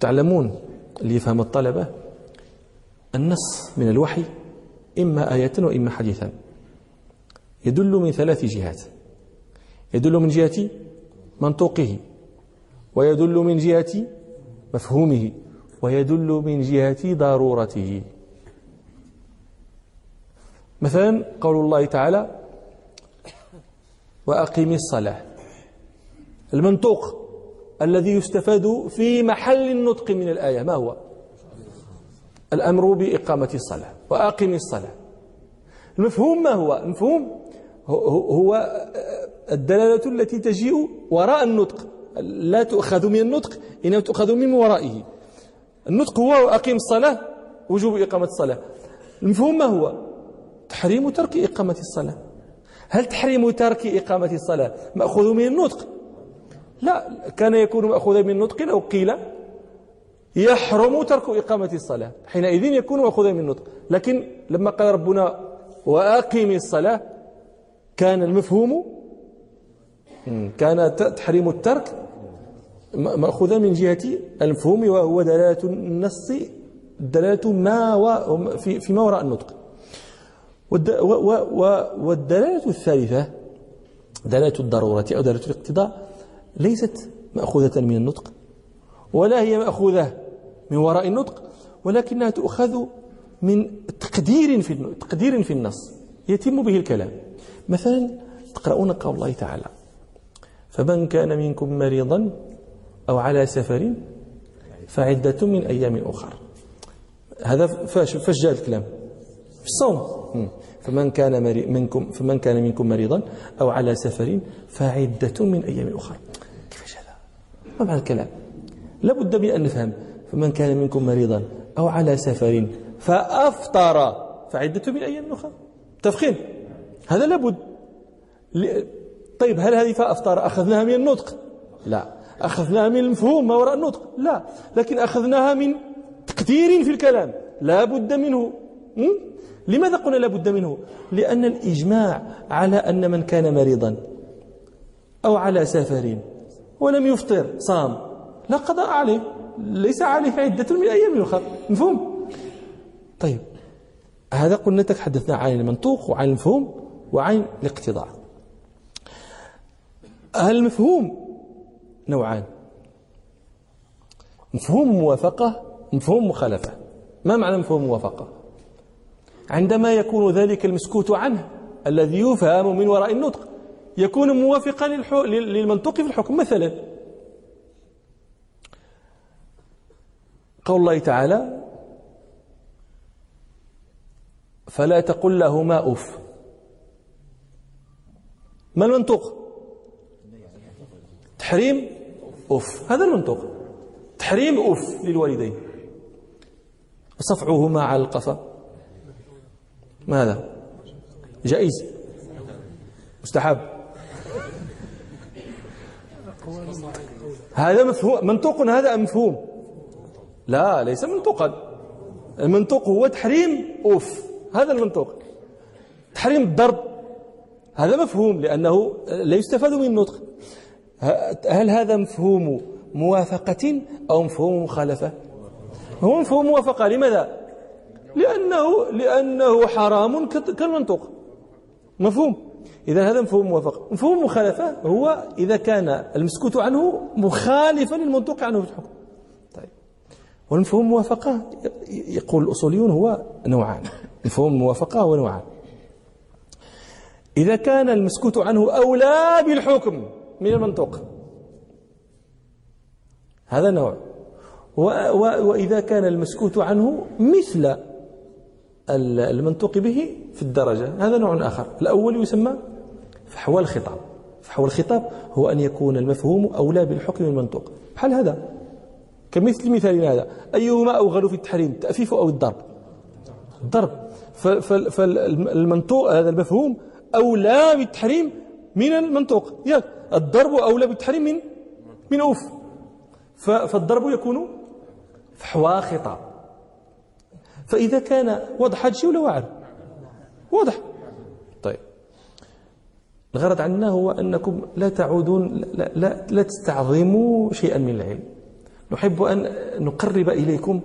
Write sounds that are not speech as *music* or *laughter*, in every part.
تعلمون اللي يفهم الطلبة النص من الوحي إما آية وإما حديثا. يدل من ثلاث جهات. يدل من جهة منطوقه ويدل من جهة مفهومه ويدل من جهة ضرورته. مثلا قول الله تعالى وأقم الصلاة. المنطوق الذي يستفاد في محل النطق من الآية. ما هو؟ الأمر بإقامة الصلاة وأقم الصلاة. المفهوم ما هو؟ المفهوم هو الدلالة التي تجيء وراء النطق. لا تؤخذ من النطق إنما تؤخذ من ورائه. النطق هو أقيم الصلاة وجوب إقامة الصلاة. المفهوم ما هو؟ تحريم ترك إقامة الصلاة. هل تحريم ترك إقامة الصلاة مأخوذ من النطق؟ لا كان يكون مأخوذا من النطق لو قيل يحرم ترك إقامة الصلاة. حينئذ يكون مأخوذا من النطق لكن لما قال ربنا وأقيم الصلاة كان المفهوم كان تحريم الترك مأخوذا من جهة المفهوم وهو دلالة النص دلالة ما في فيما وراء النطق. والدلالة الثالثة دلالة الضرورة أو دلالة الاقتضاء ليست مأخوذة من النطق ولا هي مأخوذة من وراء النطق ولكنها تؤخذ من تقدير في تقدير في النص يتم به الكلام. مثلا تقرؤون قول الله تعالى فمن كان منكم مريضا أو على سفر فعدة من أيام أخر. هذا فاش فاش جاء الكلام؟ في الصوم. فمن كان منكم فمن كان منكم مريضا أو على سفر فعدة من أيام أخر. ما معنى الكلام لابد من أن نفهم فمن كان منكم مريضا أو على سفر فأفطر فعدة من أيام أخرى. تفخيم. هذا لابد طيب هل هذه فأفطر أخذناها من النطق؟ لا. أخذناها من المفهوم ما وراء النطق؟ لا. لكن أخذناها من تقدير في الكلام. لا بد منه. لماذا قلنا لا بد منه؟ لأن الإجماع على أن من كان مريضا أو على سفر ولم يفطر. صام. لا قضاء عليه. ليس عليه عدة من أيام أخرى. مفهوم؟ طيب. هذا قلنا تحدثنا عن المنطوق وعن المفهوم وعن الاقتضاء. المفهوم نوعان. مفهوم موافقة مفهوم مخالفة. ما معنى مفهوم موافقة؟ عندما يكون ذلك المسكوت عنه الذي يفهم من وراء النطق. يكون موافقا للمنطوق في الحكم. مثلا قول الله تعالى فلا تقل لهما أف ما المنطوق تحريم أف هذا المنطوق تحريم أف للوالدين. وصفعهما على القفا. ماذا؟ جائز. مستحب. هذا مفهوم. منطوق هذا مفهوم؟ لا ليس منطوقا. المنطوق هو تحريم أوف. هذا المنطوق. تحريم الضرب هذا مفهوم لأنه لا يستفاد من النطق. هل هذا مفهوم موافقة أو مفهوم مخالفة؟ هو مفهوم موافقة. لماذا؟ لأنه لأنه حرام كالمنطوق. مفهوم. إذا هذا مفهوم موافقة مفهوم مخالفة هو إذا كان المسكوت عنه مخالفا للمنطوق عنه في الحكم. طيب. والمفهوم موافقة يقول الأصوليون هو نوعان. مفهوم الموافقة هو نوعان. إذا كان المسكوت عنه أولى بالحكم من المنطوق. هذا نوع. وإذا كان المسكوت عنه مثل المنطوق به في الدرجة. هذا نوع آخر. الأول يسمى فحوى الخطاب. فحوى الخطاب هو أن يكون المفهوم أولى بالحكم من المنطوق. بحال هذا. كمثل مثالنا هذا. أيهما أوغل في التحريم التأفيف أو الضرب؟ الضرب. فالمنطوق هذا المفهوم أولى بالتحريم من المنطوق. ياك. الضرب أولى بالتحريم من من أوف. فالضرب يكون فحوى خطاب. فإذا كان واضح هذا الشيء ولا واعر؟ واضح. طيب. الغرض عنا هو أنكم لا تعودون لا, لا, لا تستعظموا شيئا من العلم. نحب أن نقرب إليكم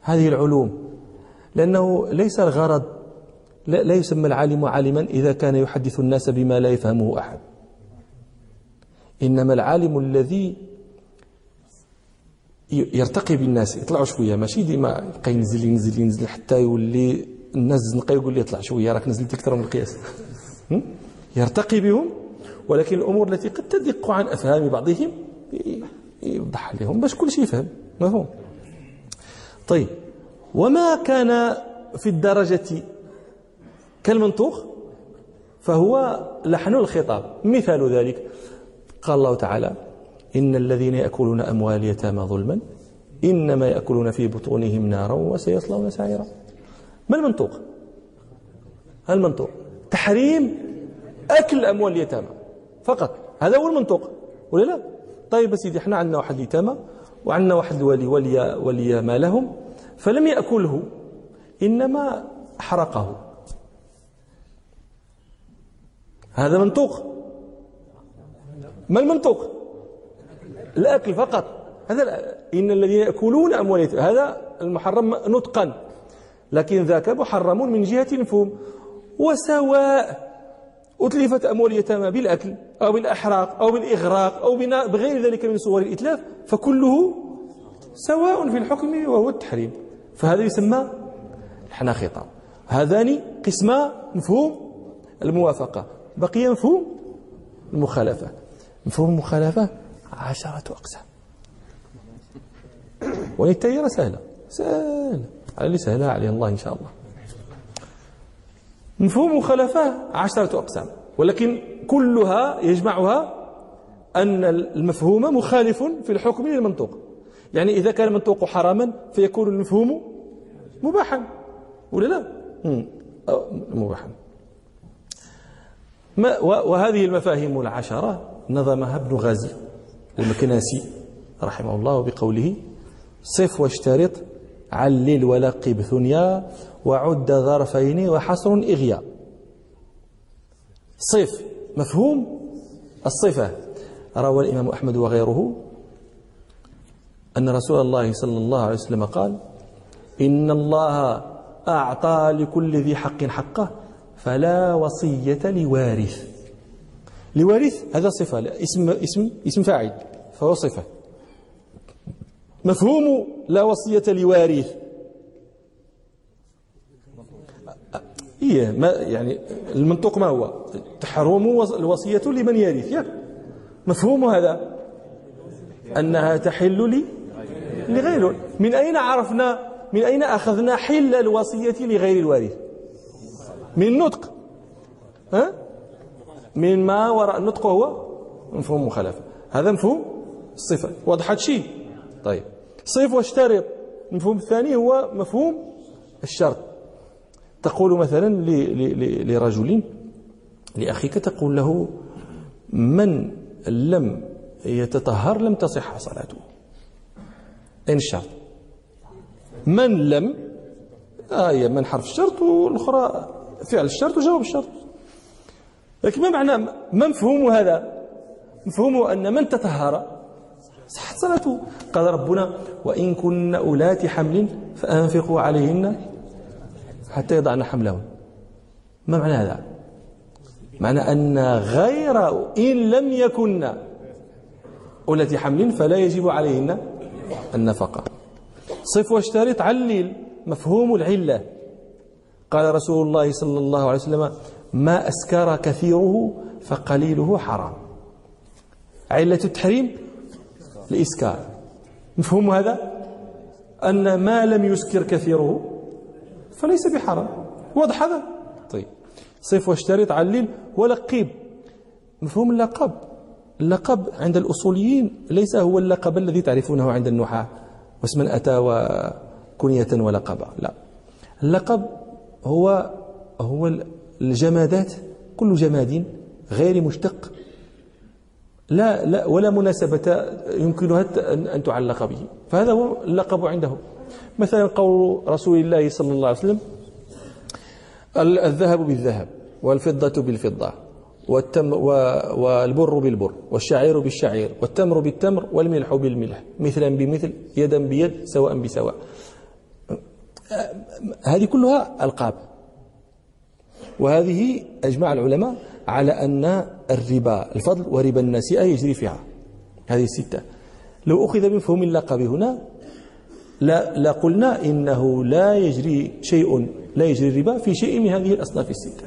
هذه العلوم لأنه ليس الغرض لا, لا يسمى العالم عالما إذا كان يحدث الناس بما لا يفهمه أحد. إنما العالم الذي يرتقي بالناس يطلعوا شوية. ماشي ديما يبقى ينزل ينزل ينزل حتى يولي الناس زنقه يقول لي اطلع شوية راك نزلت أكثر من القياس. *laughs* يرتقي بهم ولكن الأمور التي قد تدق عن أفهام بعضهم يوضح لهم باش كل شيء يفهم. مفهوم؟ طيب. وما كان في الدرجة كالمنطوق فهو لحن الخطاب. مثال ذلك. قال الله تعالى إن الذين يأكلون أموال اليتامى ظلما إنما يأكلون في بطونهم نارا وسيصلون سعيرا. ما المنطوق؟ المنطوق؟ تحريم أكل أموال اليتامى فقط. هذا هو المنطوق ولا لا؟ طيب سيدي إحنا عندنا واحد اليتامى وعندنا واحد الولي ولي, ولي مالهم فلم يأكله إنما حرقه هذا منطوق. ما المنطوق؟ الأكل فقط. هذا إن الذين يأكلون أموال هذا المحرم نطقا. لكن ذاك محرم من جهة المفهوم وسواء أتلفت أموال اليتامى بالأكل أو بالأحراق أو بالإغراق أو بغير ذلك من صور الإتلاف فكله سواء في الحكم وهو التحريم. فهذا يسمى حنا خطاب. هذان قسما مفهوم الموافقة. بقي مفهوم المخالفة. مفهوم المخالفة عشرة أقسام. والتيرة سهلة. سهلة. على اللي سهلها عليه الله إن شاء الله. مفهوم مخالفة عشرة أقسام. ولكن كلها يجمعها أن المفهوم مخالف في الحكم للمنطوق. يعني إذا كان المنطوق حراما فيكون المفهوم مباحا. ولا لا؟ مباحا. وهذه المفاهيم العشرة نظمها ابن غازي المكناسي رحمه الله بقوله صف واشترط علل ولقب ثنيا وعد ظرفين وحصر إغياء صف مفهوم؟ الصفة. روى الإمام أحمد وغيره أن رسول الله صلى الله عليه وسلم قال إن الله أعطى لكل ذي حق حقه فلا وصية لوارث. لوارث هذا صفة اسم اسم اسم فاعل. فهو صفة مفهوم لا وصية لوارث إيه ما يعني المنطق ما هو؟ تحرم الوصية لمن يرث. ياك مفهوم هذا؟ أنها تحل لي لغيره من أين عرفنا من أين أخذنا حل الوصية لغير الوارث؟ من النطق ها؟ من ما وراء النطق هو مفهوم مخالفة. هذا مفهوم؟ الصفة وضحت شيء طيب صف واشترط المفهوم الثاني هو مفهوم الشرط. تقول مثلا لرجل لأخيك تقول له من لم يتطهر لم تصح صلاته. أين الشرط. من لم آية من حرف الشرط والأخرى فعل الشرط وجواب الشرط. لكن ما معنى ما مفهوم هذا؟ مفهومه أن من تطهر صلاته قال ربنا وإن كن أولات حمل فأنفقوا عليهن حتى يضعن حملهن. ما معنى هذا؟ معنى أن غير إن لم يكن أولات حمل فلا يجب عليهن النفقة. صف واشترط علل مفهوم العلة. قال رسول الله صلى الله عليه وسلم ما أسكر كثيره فقليله حرام. علة التحريم الإسكار مفهوم هذا؟ أن ما لم يسكر كثيره فليس بحرام. واضح هذا؟ طيب. صف واشترط علل ولقب مفهوم اللقب؟ اللقب عند الأصوليين ليس هو اللقب الذي تعرفونه عند النحاة. واسما أتى وكنية ولقبا لا. اللقب هو هو الجمادات كل جماد غير مشتق لا لا ولا مناسبة يمكنها أن تعلق به. فهذا هو اللقب عندهم. مثلا قول رسول الله صلى الله عليه وسلم الذهب بالذهب والفضة بالفضة والتم والبر بالبر والشعير بالشعير والتمر بالتمر والملح بالملح مثلا بمثل يدا بيد سواء بسواء. هذه كلها ألقاب. وهذه أجمع العلماء على أن الربا الفضل وربا النسيئة يجري فيها. هذه الستة لو أخذ بمفهوم اللقب هنا لا لقلنا إنه لا يجري شيء لا يجري الربا في شيء من هذه الأصناف الستة.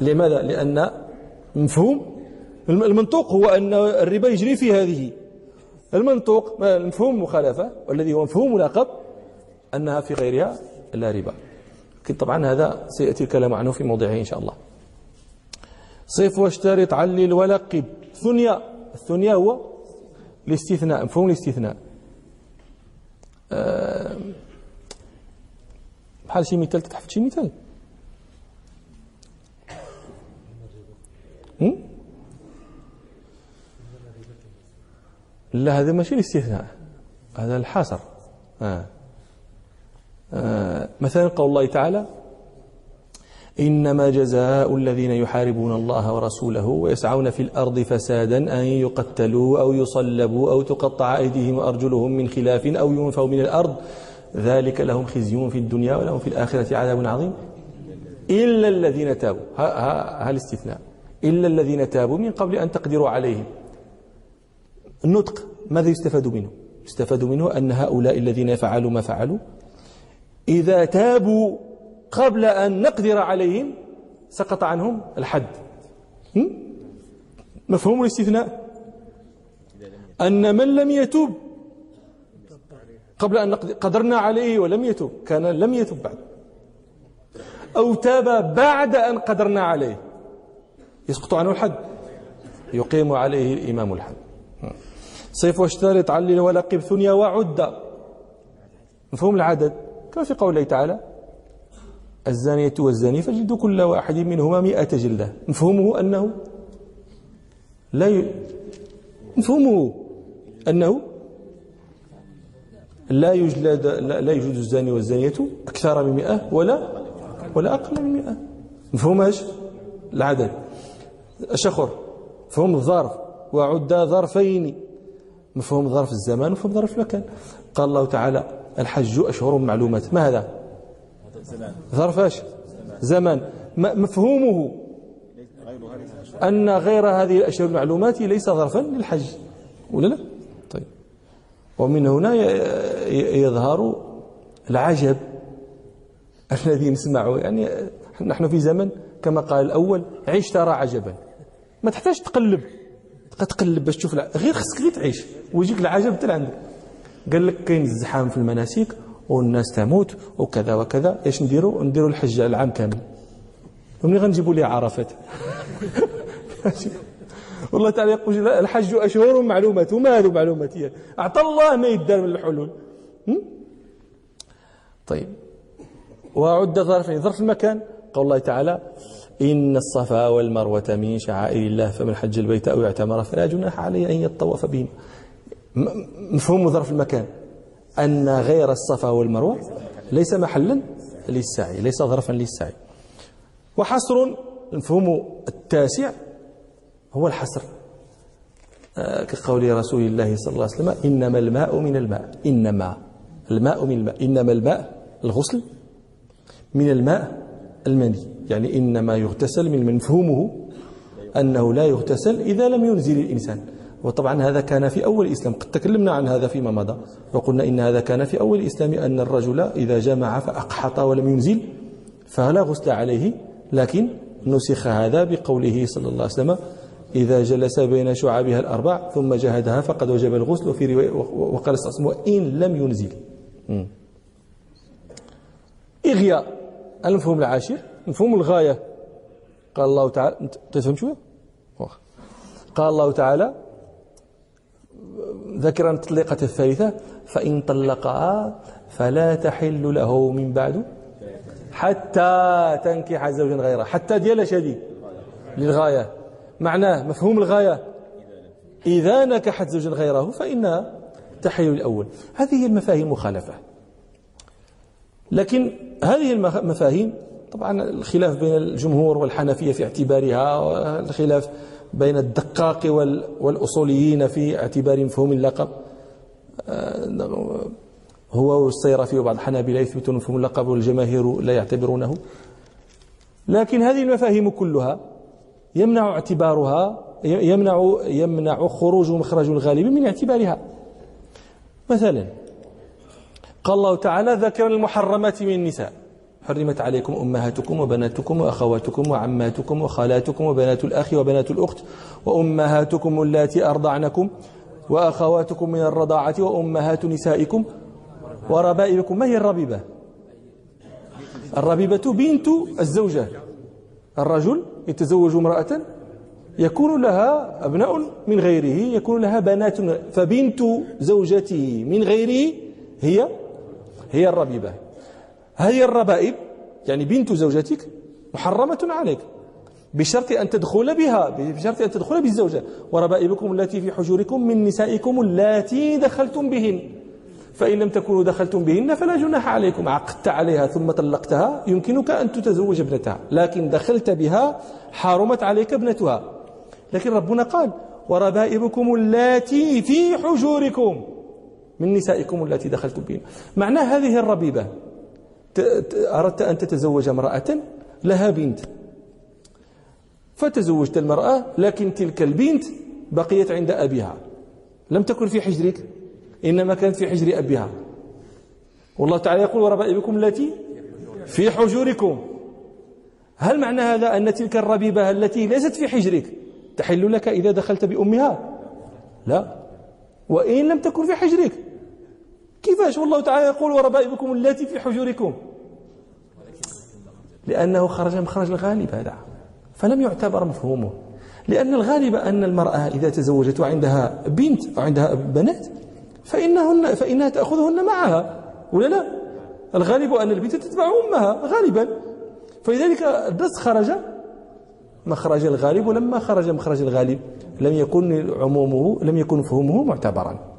لماذا؟ لأن مفهوم المنطوق هو أن الربا يجري في هذه. المنطوق مفهوم المخالفة والذي هو مفهوم لقب أنها في غيرها لا ربا. طبعا هذا سيأتي الكلام عنه في موضعه إن شاء الله. صف واشترط علل ولقب ثنيا الثنيا هو الاستثناء مفهوم الاستثناء أه بحال شي مثال تتحفظ شي مثال لا هذا ماشي الاستثناء هذا الحصر آه. آه. مثلا قول الله تعالى إنما جزاء الذين يحاربون الله ورسوله ويسعون في الأرض فسادا أن يقتلوا أو يصلبوا أو تقطع أيديهم وأرجلهم من خلاف أو ينفوا من الأرض. ذلك لهم خزي في الدنيا ولهم في الآخرة عذاب عظيم. إلا الذين تابوا. ها, ها الاستثناء. إلا الذين تابوا من قبل أن تقدروا عليهم. النطق ماذا يستفاد منه؟ يستفاد منه أن هؤلاء الذين فعلوا ما فعلوا. إذا تابوا قبل أن نقدر عليهم سقط عنهم الحد. مفهوم الاستثناء؟ أن من لم يتوب قبل أن قدرنا عليه ولم يتوب كان لم يتوب بعد. أو تاب بعد أن قدرنا عليه. يسقط عنه الحد. يقيم عليه الإمام الحد. صيف واشترط علل ولقب ثنيا وعد. مفهوم العدد؟ كما في قوله تعالى الزانية والزاني فجلدوا كل واحد منهما مئة جلدة. مفهومه أنه لا ي... مفهومه أنه لا يجلد لا يجلد الزاني والزانية أكثر من مئة ولا ولا أقل من مئة. مفهوم إيش؟ العدد. الشخر مفهوم الظرف. وعد ظرفين. مفهوم ظرف الزمان ومفهوم ظرف المكان. قال الله تعالى الحج أشهر معلومات. ما هذا؟ ظرف إيش؟ زمان. مفهومه أن غير هذه الأشهر المعلومات ليس ظرفا للحج. ولا لا؟ طيب. ومن هنا يظهر العجب *laughs* الذي نسمعه. يعني نحن في زمن كما قال الأول عيش ترى عجبا. ما تحتاج تقلب. تبقى تقلب باش تشوف غير خصك غير تعيش. ويجيك العجب حتى لعندك قال لك كاين الزحام في المناسك والناس تموت وكذا وكذا. إيش نديروا نديروا الحج العام كامل. ومنين غنجيبوا ليه عرفات. *laughs* والله تعالى يقول الحج أشهر معلومات وما هذو معلومات أعطى الله ما يدار من الحلول. طيب. وعد ظرفين ظرف المكان. قول الله تعالى إن الصفا والمروة من شعائر الله فمن حج البيت أو اعتمر فلا جناح عليه أن يطوف بهم مفهوم ظرف المكان. أن غير الصفا والمروة ليس محلا للسعي ليس ظرفا للسعي. وحصر المفهوم التاسع هو الحصر. آه، كقول رسول الله صلى الله عليه وسلم إنما الماء من الماء إنما الماء من الماء إنما الماء الغسل من الماء المني. يعني إنما يغتسل من مفهومه أنه لا يغتسل إذا لم ينزل الإنسان. وطبعا هذا كان في أول الإسلام. قد تكلمنا عن هذا فيما مضى وقلنا إن هذا كان في أول الإسلام أن الرجل إذا جمع فأقحط ولم ينزل فلا غسل عليه لكن نسخ هذا بقوله صلى الله عليه وسلم إذا جلس بين شعابها الأربع ثم جهدها فقد وجب الغسل وفي رواية وقال وسلم وإن لم ينزل. إغياء المفهوم العاشر مفهوم الغاية. قال الله تعالى تفهم شوية قال الله تعالى ذكر التطليقة الثالثة فإن طلقها فلا تحل له من بعد حتى تنكح زوجا غيره حتى ديال شديد للغاية. معناه مفهوم الغاية. إذا نكحت زوجا غيره فإنها تحل الأول. هذه المفاهيم مخالفة. لكن هذه المفاهيم طبعا الخلاف بين الجمهور والحنفية في اعتبارها والخلاف بين الدقاق والأصوليين في اعتبار مفهوم اللقب. آه، هو والصيرفي وبعض الحنابلة يثبتون مفهوم اللقب والجماهير لا يعتبرونه. لكن هذه المفاهيم كلها يمنع اعتبارها يمنع يمنع خروج مخرج الغالب من اعتبارها. مثلا قال الله تعالى ذكر المحرمات من النساء. حرمت عليكم أمهاتكم وبناتكم وأخواتكم وعماتكم وخالاتكم وبنات الأخ وبنات الأخت وأمهاتكم اللاتي أرضعنكم وأخواتكم من الرضاعة وأمهات نسائكم وربائبكم. ما هي الربيبة؟ الربيبة بنت الزوجة. الرجل يتزوج امرأة يكون لها أبناء من غيره يكون لها بنات. فبنت زوجته من غيره هي هي الربيبة. هذه الربائب يعني بنت زوجتك محرمة عليك بشرط أن تدخل بها بشرط أن تدخل بالزوجة. وربائبكم التي في حجوركم من نسائكم اللاتي دخلتم بهن. فإن لم تكونوا دخلتم بهن فلا جناح عليكم. عقدت عليها ثم طلقتها يمكنك أن تتزوج ابنتها. لكن دخلت بها حرمت عليك ابنتها. لكن ربنا قال وربائبكم اللاتي في حجوركم من نسائكم التي دخلتم بهن. معنى هذه الربيبة. أردت أن تتزوج امرأة لها بنت. فتزوجت المرأة لكن تلك البنت بقيت عند أبيها. لم تكن في حجرك إنما كانت في حجر أبيها. والله تعالى يقول وربائبكم التي في حجوركم. هل معنى هذا أن تلك الربيبة التي ليست في حجرك تحل لك إذا دخلت بأمها؟ لا. وإن لم تكن في حجرك. كيفاش والله تعالى يقول وربائبكم التي في حجوركم؟ لأنه خرج مخرج الغالب هذا فلم يعتبر مفهومه. لأن الغالب أن المرأة إذا تزوجت وعندها بنت أو عندها بنات فإنهن فإنها تأخذهن معها ولا لا؟ الغالب أن البنت تتبع أمها غالبا. فلذلك النص خرج مخرج الغالب ولما خرج مخرج الغالب لم يكن عمومه لم يكن مفهومه معتبرا.